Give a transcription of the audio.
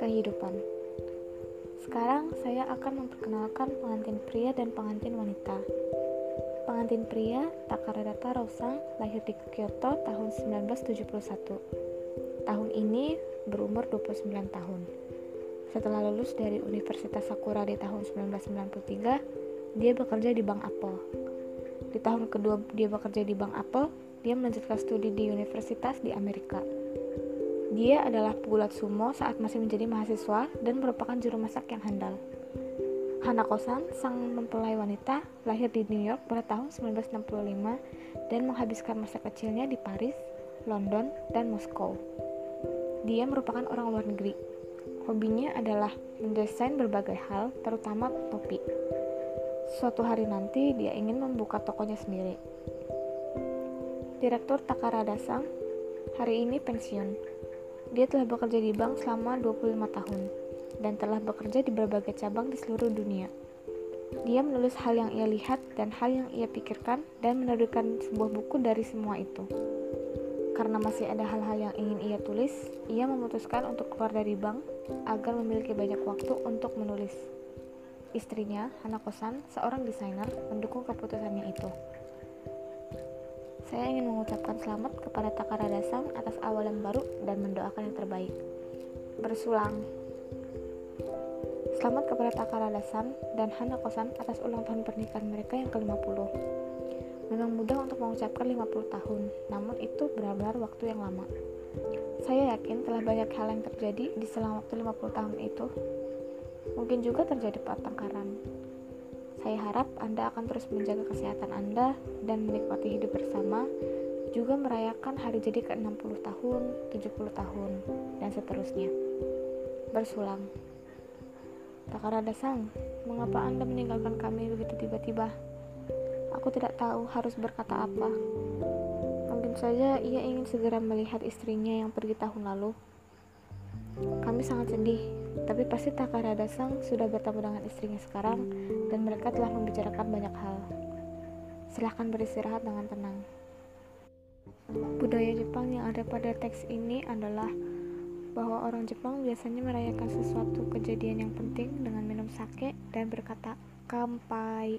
Kehidupan Sekarang saya akan memperkenalkan pengantin pria dan pengantin wanita. Pengantin pria Takaradata Rosang lahir di Kyoto tahun 1971. Tahun ini berumur 29 tahun. Setelah lulus dari Universitas Sakura di tahun 1993, dia bekerja di Bank Apple. Di tahun kedua dia bekerja di Bank Apple, dia melanjutkan studi di universitas di Amerika. Dia adalah pegulat sumo saat masih menjadi mahasiswa dan merupakan juru masak yang handal. Hanako-san, sang mempelai wanita, lahir di New York pada tahun 1965 dan menghabiskan masa kecilnya di Paris, London, dan Moskow. Dia merupakan orang luar negeri. Hobinya adalah mendesain berbagai hal, terutama topi. Suatu hari nanti dia ingin membuka tokonya sendiri. Direktur Takarada Sang hari ini pensiun dia telah bekerja di bank selama 25 tahun dan telah bekerja di berbagai cabang di seluruh dunia. Dia menulis hal yang ia lihat dan hal yang ia pikirkan dan menerbitkan sebuah buku dari semua itu. Karena masih ada hal-hal yang ingin ia tulis, ia memutuskan untuk keluar dari bank agar memiliki banyak waktu untuk menulis. Istrinya, Hanako-san, seorang desainer, mendukung keputusannya itu. Saya ingin mengucapkan selamat kepada Takara Dasang atas awal yang baru dan mendoakan yang terbaik. Bersulang. Selamat kepada Takara Dasang dan Hana Kosan atas ulang tahun pernikahan mereka yang ke-50. Memang mudah untuk mengucapkan 50 tahun, namun itu benar-benar waktu yang lama. Saya yakin telah banyak hal yang terjadi di selang waktu 50 tahun itu. Mungkin juga terjadi pertengkaran, saya harap Anda akan terus menjaga kesehatan Anda dan menikmati hidup bersama, merayakan hari jadi ke-60 tahun, 70 tahun, dan seterusnya. Bersulang. Takarada Sang, mengapa Anda meninggalkan kami begitu tiba-tiba? Aku tidak tahu harus berkata apa. Mungkin saja ia ingin segera melihat istrinya yang pergi tahun lalu. Kami sangat sedih, tapi pasti Takarada Sang sudah bertemu dengan istrinya sekarang dan mereka telah membicarakan banyak hal. Silahkan beristirahat dengan tenang. Budaya Jepang yang ada pada teks ini adalah bahwa orang Jepang biasanya merayakan sesuatu kejadian yang penting dengan minum sake dan berkata kampai.